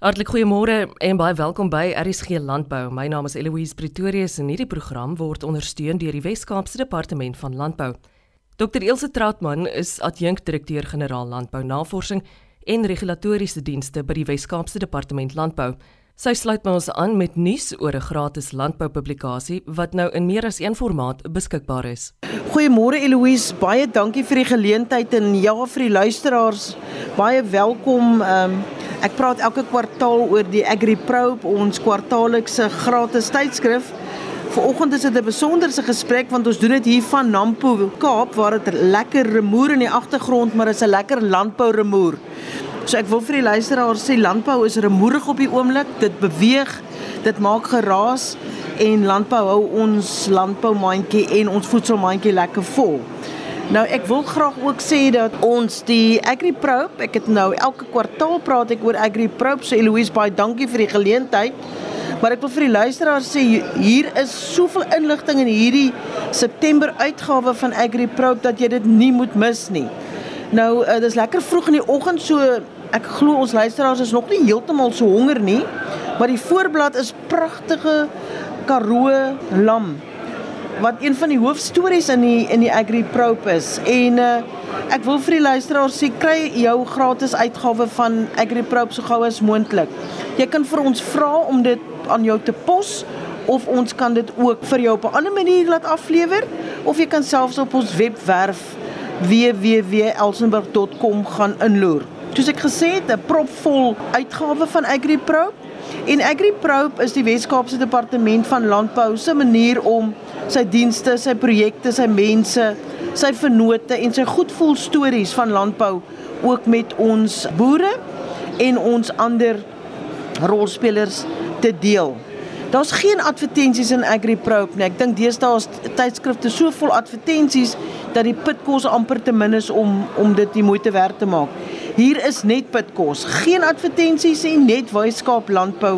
Hartlik goeiemôre en baie welkom by RSG Landbou. My naam is Eloise Pretorius en hierdie program word ondersteun deur die Wes-Kaapse Departement van Landbou. Dr Ilse Trautman is adjunkdirekteur-generaal Landbou Navorsing en Regulatoriese Dienste by die Wes-Kaapse Departement Landbou. Sy sluit by ons aan met nuus oor 'n gratis landboupublikasie wat nou in meer as een formaat beskikbaar is. Goeiemôre Eloise, baie dankie vir die geleentheid en ja vir die luisteraars, baie welkom. Um, Ek praat elke kwartaal oor die AgriProbe, ons kwartaallikse gratis tydskrif. Vanoggend is dit 'n besonderse gesprek want ons doen dit hier van Nampo, Kaap waar dit lekker remoer in die agtergrond, maar is 'n lekker landbou remoer. So ek wil vir die luisteraars sê landbou is remoerig op die oomblik. Dit beweeg, dit maak geraas en landbou hou ons landboumandjie en ons voedselmandjie lekker vol. Nou ek wil graag ook sê dat ons die AgriProbe, ek het nou elke kwartaal praat ek oor AgriProbe, so Eloise baie dankie vir die geleentheid. Maar ek wil vir die luisteraars sê hier is soveel inligting in hierdie September uitgawe van AgriProbe dat jy dit nie moet mis nie. Nou uh, dis lekker vroeg in die oggend so ek glo ons luisteraars is nog nie heeltemal so honger nie, maar die voorblad is pragtige Karoo lam wat een van die hoofstories in die in die AgriProbe is. En uh, ek wil vir die luisteraars sê kry jou gratis uitgawe van AgriProbe so gou as moontlik. Jy kan vir ons vra om dit aan jou te pos of ons kan dit ook vir jou op 'n ander manier laat aflewer of jy kan selfs op ons webwerf www.elsenburg.com gaan inloer. Soos ek gesê het, 'n propvol uitgawe van AgriProbe en AgriProbe is die Wes-Kaapse Departement van Landbou se manier om sy dienste, sy projekte, sy mense, sy vennote en sy goedvoel stories van landbou ook met ons boere en ons ander rolspelers te deel. Daar's geen advertensies in AgriProbe nie. Ek dink deesdae is tydskrifte so vol advertensies dat die pitkos amper te min is om om dit die moeite werd te maak. Hier is net pitkos, geen advertensies nie, net Weskaap landbou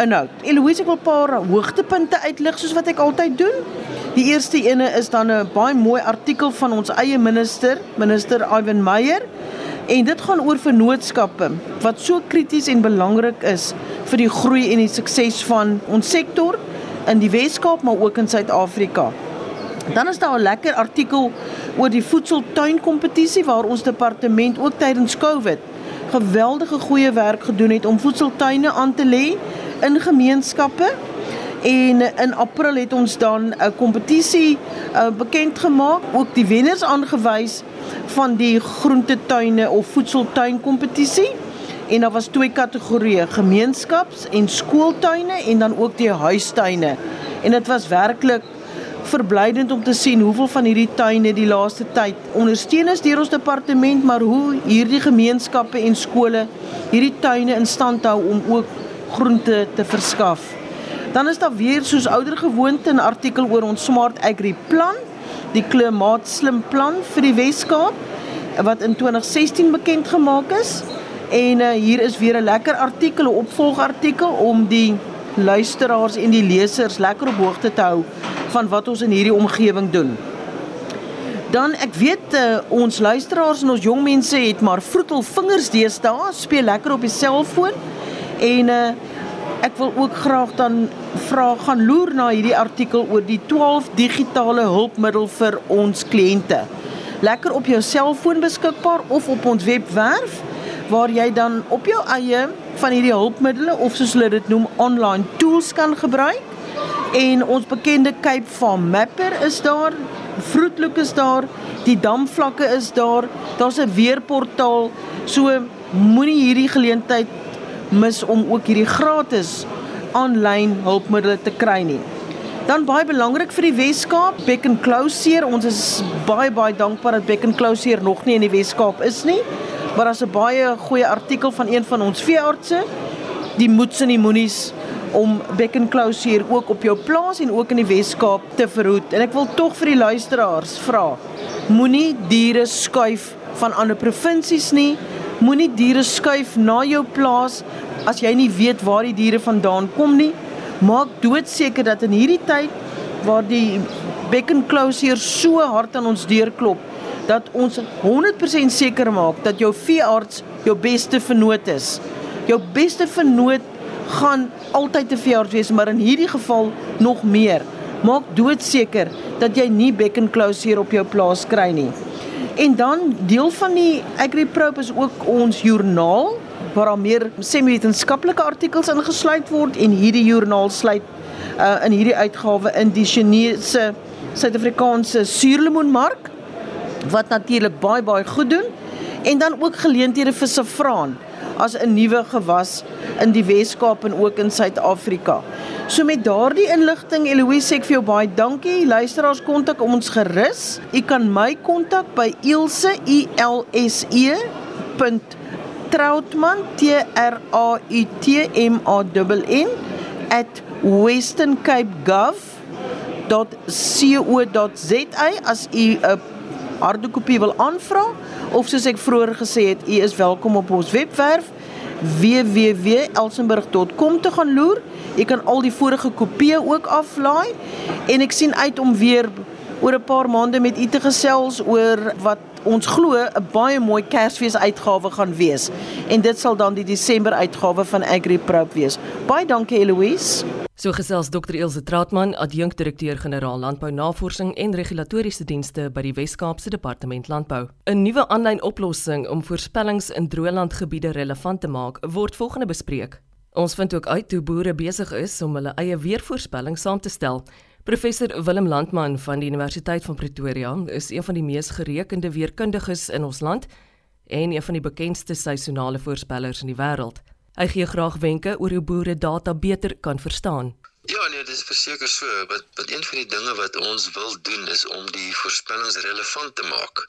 inhoud. Eloise ek wil 'n paar hoogtepunte uitlig soos wat ek altyd doen. Die eerste ene is dan 'n baie mooi artikel van ons eie minister, minister Ivan Meyer. En dit gaan oor vennootskappe wat so krities en belangrik is vir die groei en die sukses van ons sektor in die Wes-Kaap maar ook in Suid-Afrika. Dan is daar 'n lekker artikel oor die voedseltuin kompetisie waar ons departement ook tydens Covid geweldige goeie werk gedoen het om voedseltuine aan te lê in gemeenskappe en in April het ons dan 'n kompetisie uh, bekend gemaak, ook die wenners aangewys van die groentetuine of voedseltuin kompetisie. En daar was twee kategorieë, gemeenskaps- en skooltuine en dan ook die huistuine. En dit was werklik verblydend om te sien hoeveel van hierdie tuine die laaste tyd ondersteun is deur ons departement, maar hoe hierdie gemeenskappe en skole hierdie tuine in stand hou om ook groente te verskaf. Dan is daar weer soos ouer gewoonte 'n artikel oor ons Smart Agri plan, die klimaatslim plan vir die Wes-Kaap wat in 2016 bekend gemaak is. En uh, hier is weer 'n lekker artikel, 'n opvolgartikel om die luisteraars en die lesers lekker op hoogte te hou van wat ons in hierdie omgewing doen. Dan ek weet uh, ons luisteraars en ons jong mense het maar vroetel vingers deesdae, speel lekker op die selfoon En uh, ek wil ook graag dan vra gaan loer na hierdie artikel oor die 12 digitale hulpmiddel vir ons kliënte. Lekker op jou selfoon beskikbaar of op ons webwerf waar jy dan op jou eie van hierdie hulpmiddels of soos hulle dit noem online tools kan gebruik. En ons bekende Cape Farm Mapper is daar, Vroetlook is daar, die damvlakke is daar. Daar's 'n weerportaal. So moenie hierdie geleentheid mis om ook hierdie gratis aanlyn hulpmiddels te kry nie. Dan baie belangrik vir die Wes-Kaap, Beck and Closure. Ons is baie baie dankbaar dat Beck and Closure nog nie in die Wes-Kaap is nie. Maar daar's 'n baie goeie artikel van een van ons veeartse, die moets en die moenies om Beck and Closure ook op jou plaas en ook in die Wes-Kaap te verhoed. En ek wil tog vir die luisteraars vra, moenie diere skuif van ander provinsies nie. Moenie diere skuif na jou plaas as jy nie weet waar die diere vandaan kom nie. Maak doodseker dat in hierdie tyd waar die becken closure so hard aan ons deur klop, dat ons 100% seker maak dat jou veearts jou beste vernoot is Jou beste vernoot gaan altyd te veearts wees, maar in hierdie geval nog meer. Maak doodseker dat jy nie bekkenklousier op jou plaas kry nie. En dan deel van die AgriProbe is ook ons joernaal waar daar meer semi-wetenskaplike artikels ingesluit word en hierdie joernaal sluit uh, in hierdie uitgawe in die Chinese Suid-Afrikaanse suurlemoenmark wat natuurlik baie baie goed doen. En dan ook geleenthede vir saffraan as 'n nuwe gewas in die Wes-Kaap en ook in Suid-Afrika. So met daardie inligting Eloise sê ek vir jou baie dankie. Luisteraars kontak ons gerus. U kan my kontak by Ilse I L S E. Troutman T R A U T M A N N @westerncape.gov.co.za as u 'n harde kopie wil aanvra of soos ek vroeër gesê het, u is welkom op ons webwerf www.elsenburg.com te gaan loer. Jy kan al die vorige kopieë ook aflaai en ek sien uit om weer oor 'n paar maande met u te gesels oor wat ons glo 'n baie mooi Kersfees uitgawe gaan wees. En dit sal dan die Desember uitgawe van AgriProp wees. Baie dankie Eloise. So gesels Dr. Elsje Trautman, adjunkdirekteur-generaal Landbou Navorsing en Regulatoriese Dienste by die Wes-Kaapse Departement Landbou. 'n Nuwe aanlyn oplossing om voorspellings in droëlandgebiede relevant te maak, word volgende bespreek. Ons vind ook uit hoe boere besig is om hulle eie weervoorspelling saam te stel. Professor Willem Landman van die Universiteit van Pretoria is een van die mees gerekende weerkundiges in ons land en een van die bekendste seisonale voorspellers in die wêreld. Hy gee graag wenke oor hoe boere data beter kan verstaan. Ja nee, dit is verseker so. Wat wat een van die dinge wat ons wil doen is om die voorspellings relevant te maak.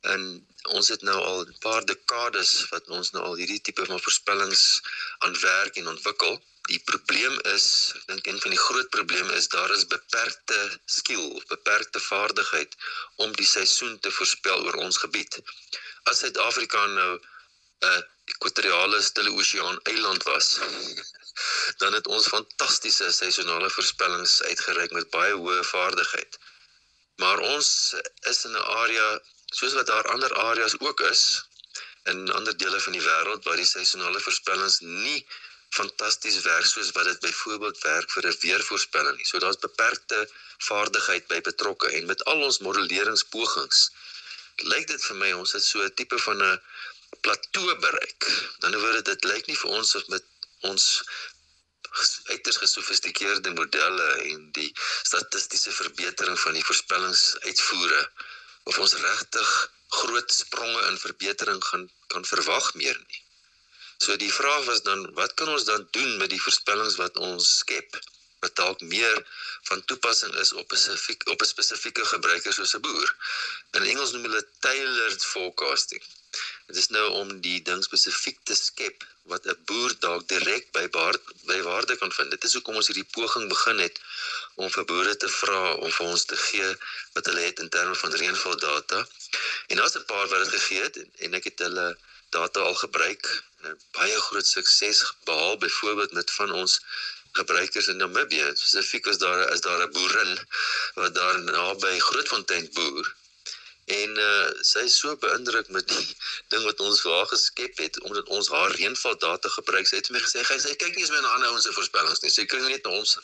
En ons het nou al 'n paar dekades wat ons nou al hierdie tipe van voorspellings aan werk en ontwikkel. Die probleem is, ek dink een van die groot probleme is daar is beperkte skill, beperkte vaardigheid om die seisoen te voorspel oor ons gebied. As Suid-Afrika nou 'n ekwatoriale stille oseaan eiland was, dan het ons fantastiese seisonale voorspellings uitgereik met baie hoë vaardigheid. Maar ons is in 'n area soos wat daar ander areas ook is in ander dele van die wêreld waar die seisonale voorspellings nie fantasties werk soos wat dit byvoorbeeld werk vir 'n weervoorspelling nie. So daar's beperkte vaardigheid by betrokke en met al ons modelleringspogings lyk dit vir my ons het so 'n tipe van 'n plateau bereik. Dan word dit lyk nie vir ons of met ons uiters gesofistikeerde modelle en die statistiese verbetering van die voorspellingsuitvoere of ons regtig groot spronge in verbetering gaan kan verwag meer nie. So die vraag was dan wat kan ons dan doen met die voorspellings wat ons skep wat dalk meer van toepassing is op 'n spesifiek op 'n spesifieke gebruiker soos 'n boer. In Engels noem hulle tailored forecasting. Dit is nou om die ding spesifiek te skep wat 'n boer dalk direk by baard, by waarde kan vind. Dit is hoekom ons hierdie poging begin het om vir boere te vra om vir ons te gee wat hulle het in terme van reënval data. En daar's 'n paar wat dit gegee het en, en ek het hulle data al gebruik. Baie groot sukses behaal byvoorbeeld met van ons gebruikers in Namibië. Spesifiek is daar is daar 'n boerin wat daar naby Grootfontein boer. En uh, sy is so beïndruk met die ding wat ons vir haar geskep het omdat ons haar reënval data gebruik. Sy het vir my gesê sy kyk nie eens meer na ander ons se voorspellings nie. Sy kyk net na ons.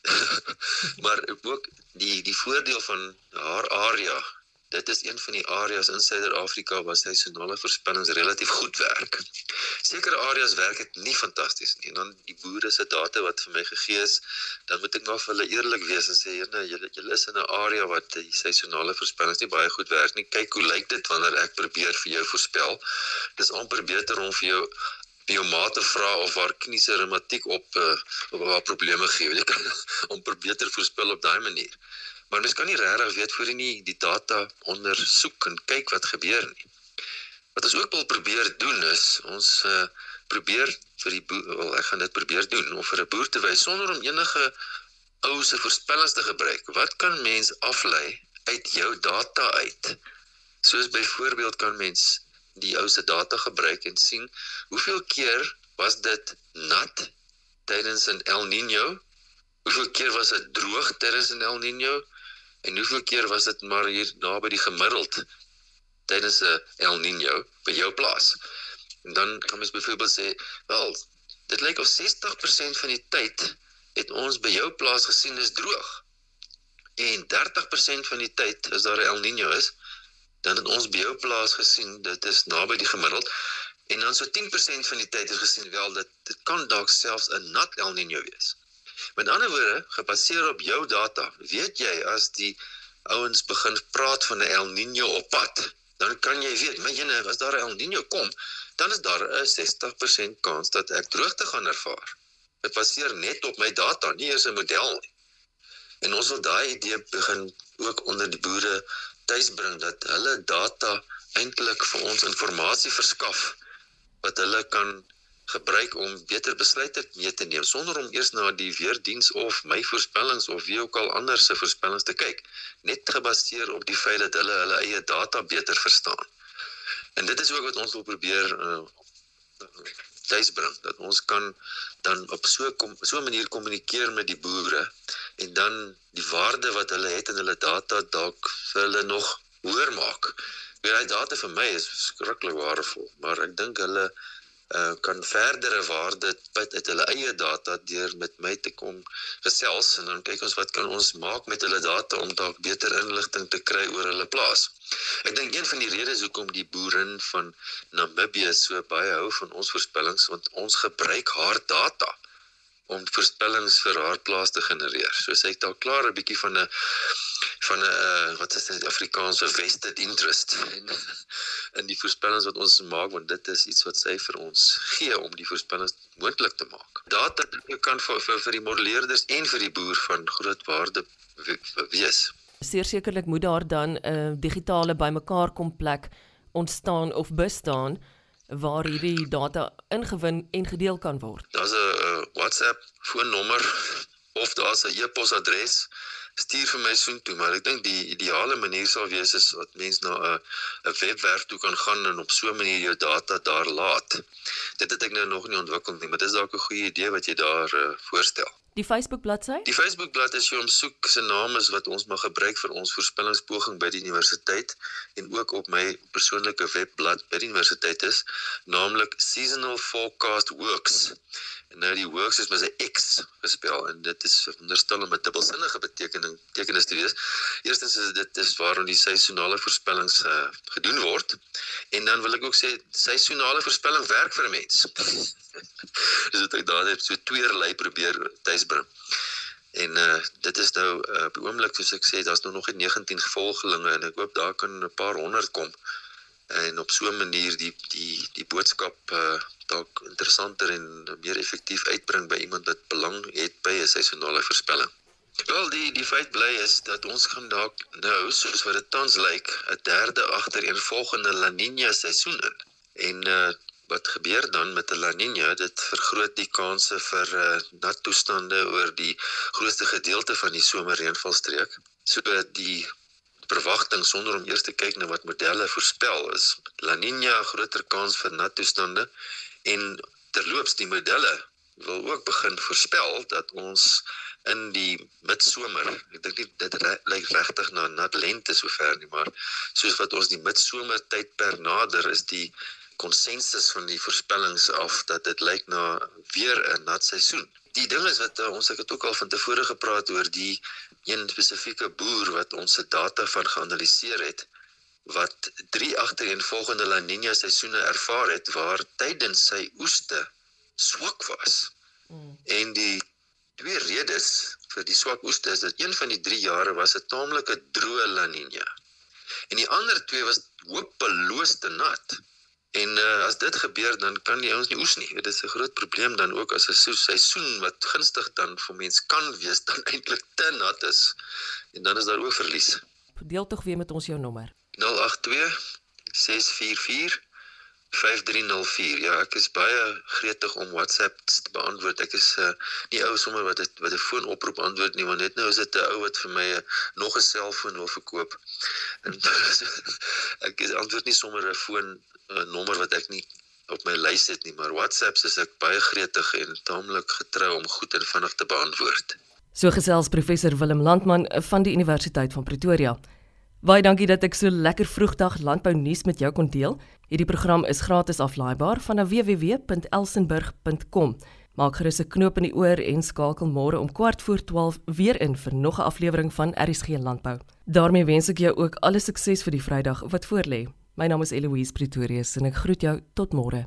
Maar ook die die voordeel van haar area Dit is een van die areas in Suider-Afrika waar seisonale voorspellings relatief goed werk. Sekere areas werk dit nie fantasties nie. Dan die boere se data wat vir my gegee is, dan moet ek maar vir hulle eerlik wees en sê, "Nee, julle julle is in 'n area wat die seisonale voorspellings nie baie goed werk nie. Kyk hoe lyk dit wanneer ek probeer vir jou voorspel. Dis amper beter om vir jou biomate vra of waar kniese reumatiek op uh, op waar probleme gee. Jy kan om probeer voorspel op daai manier. Maar mens kan nie regtig weet voor jy nie die data ondersoek en kyk wat gebeur nie. Wat ons ook wil probeer doen is ons uh, probeer vir die boer, wel ek gaan dit probeer doen om vir 'n boer te wys sonder om enige ou se voorspellings te gebruik. Wat kan mens aflei uit jou data uit? Soos byvoorbeeld kan mens die ou se data gebruik en sien hoeveel keer was dit nat tydens 'n El Niño? Hoeveel keer was dit droog tydens 'n El Niño? En hoeveel keer was dit maar hier naby die gemiddeld tydens 'n El Niño by jou plaas? En dan kan mens byvoorbeeld sê, wel, dit lyk of 60% van die tyd het ons by jou plaas gesien is droog. En 30% van die tyd as daar 'n El Niño is, dan het ons by jou plaas gesien dit is naby die gemiddeld. En dan so 10% van die tyd is gesien wel dat dit kan dalk selfs 'n nat El Niño wees. Met ander woorde, gebaseer op jou data, weet jy as die ouens begin praat van 'n El Niño op pad, dan kan jy weet, maar jene, as daar 'n El Niño kom, dan is daar 'n 60% kans dat ek droogte gaan ervaar. Dit baseer net op my data, nie eers 'n model nie. En ons wil daai idee begin ook onder die boere tuisbring dat hulle data eintlik vir ons inligting verskaf wat hulle kan gebruik om beter besluite mee te neem sonder om eers na die weerdiens of my voorspellings of wie ook al anders se voorspellings te kyk net gebaseer op die feit dat hulle hulle eie data beter verstaan. En dit is ook wat ons wil probeer uh, tuisbring dat ons kan dan op so kom so 'n manier kommunikeer met die boere en dan die waarde wat hulle het in hulle data dalk vir hulle nog hoër maak. Weer daai data vir my is skrikkelik waardevol, maar ek dink hulle uh, kan verdere waarde uit uit hulle eie data deur met my te kom gesels en dan kyk ons wat kan ons maak met hulle data om dalk beter inligting te kry oor hulle plaas. Ek dink een van die redes hoekom die boerin van Namibië so baie hou van ons voorspellings want ons gebruik haar data om voorspellings vir haar plaas te genereer. So sy het al klaar 'n bietjie van 'n van 'n uh, wat is dit Afrikaanse vested interest in, in die voorspellings wat ons maak want dit is iets wat sy vir ons gee om die voorspellings moontlik te maak. Data kan vir, vir vir die modelleerders en vir die boer van groot waarde wees. Seer sekerlik moet daar dan 'n uh, digitale bymekaar kom plek ontstaan of bestaan waar hierdie data ingewin en gedeel kan word. Daar's 'n WhatsApp foonnommer of daar's 'n e-posadres. Stuur vir my soontoe, maar ek dink die ideale manier sal wees is dat mens na 'n 'n webwerf toe kan gaan en op so 'n manier jou data daar laat. Dit het ek nou nog nie ontwikkel nie, maar dit is dalk 'n goeie idee wat jy daar uh, voorstel. Die Facebook bladsy? Die Facebook bladsy as jy hom soek, se naam is wat ons mag gebruik vir ons voorspellingspoging by die universiteit en ook op my persoonlike webblad by die universiteit is, naamlik Seasonal Forecast Works. Nou die works is met 'n X gespel en dit is onderstel om 'n dubbelsinnige betekenis tekenis te wees. Eerstens is dit dis waarom die seisonale voorspellings uh, gedoen word. En dan wil ek ook sê seisonale voorspelling werk vir 'n mens. Dis dit ek daar het so tweerlei probeer tuisbring. En uh dit is nou uh, op die oomblik soos ek sê daar's nou nog net 19 gevolgelinge en ek hoop daar kan 'n paar honderd kom en op so 'n manier die die die boodskap uh dalk interessanter en meer effektief uitbring by iemand wat belang het by 'n seisonale voorspelling. Wel die die feit bly is dat ons gaan dalk nou soos wat dit tans lyk 'n derde agtereenvolgende La Niña seisoen in. En uh wat gebeur dan met 'n La Niña? Dit vergroot die kanse vir uh nat toestande oor die grootste gedeelte van die somerreënvalstreek. So die verwagting sonder om eers te kyk na wat modelle voorspel is La Niña groter kans vir nat toestande en terloops die modelle wil ook begin voorspel dat ons in die midsomer ek dink nie dit lyk regtig na nat lente sover nie maar soos wat ons die midsomer tyd per nader is die konsensus van die voorspellings af dat dit lyk na weer 'n nat seisoen. Die ding is wat uh, ons het ook al van tevore gepraat oor die een spesifieke boer wat ons se data van geanaliseer het wat drie agtereenvolgende La Niña seisoene ervaar het waar tydens sy oeste swak was. Mm. En die twee redes vir die swak oeste is dat een van die 3 jare was 'n taamlike droë La Niña. En die ander twee was hopeloos te nat. En uh, as dit gebeur dan kan die ouens nie oes nie. Dit is 'n groot probleem dan ook as 'n seisoen wat gunstig dan vir mens kan wees dan eintlik te nat is en dan is daar ook verlies. Deel tog weer met ons jou nommer. 082 644 5304. Ja, ek is baie gretig om WhatsApp te beantwoord. Ek is uh, nie ou sommer wat het, wat 'n foonoproep antwoord nie, want net nou is dit 'n ou wat vir my uh, nog 'n selfoon wil verkoop. En ek is antwoord nie sommer 'n foon 'n nommer wat ek nie op my lys het nie, maar WhatsApp is ek baie gretig en taamlik getrou om goed en vinnig te beantwoord. So gesels professor Willem Landman van die Universiteit van Pretoria. Baie dankie dat ek so lekker vroegdag landbou nuus met jou kon deel. Hierdie program is gratis aflaaibaar van www.elsenburg.com. Maak gerus 'n knoop in die oor en skakel môre om kwart voor 12 weer in vir nog 'n aflewering van RSG Landbou. daarmee wens ek jou ook alle sukses vir die Vrydag wat voorlê. My naam is Eloise Pretorius en ek groet jou tot môre.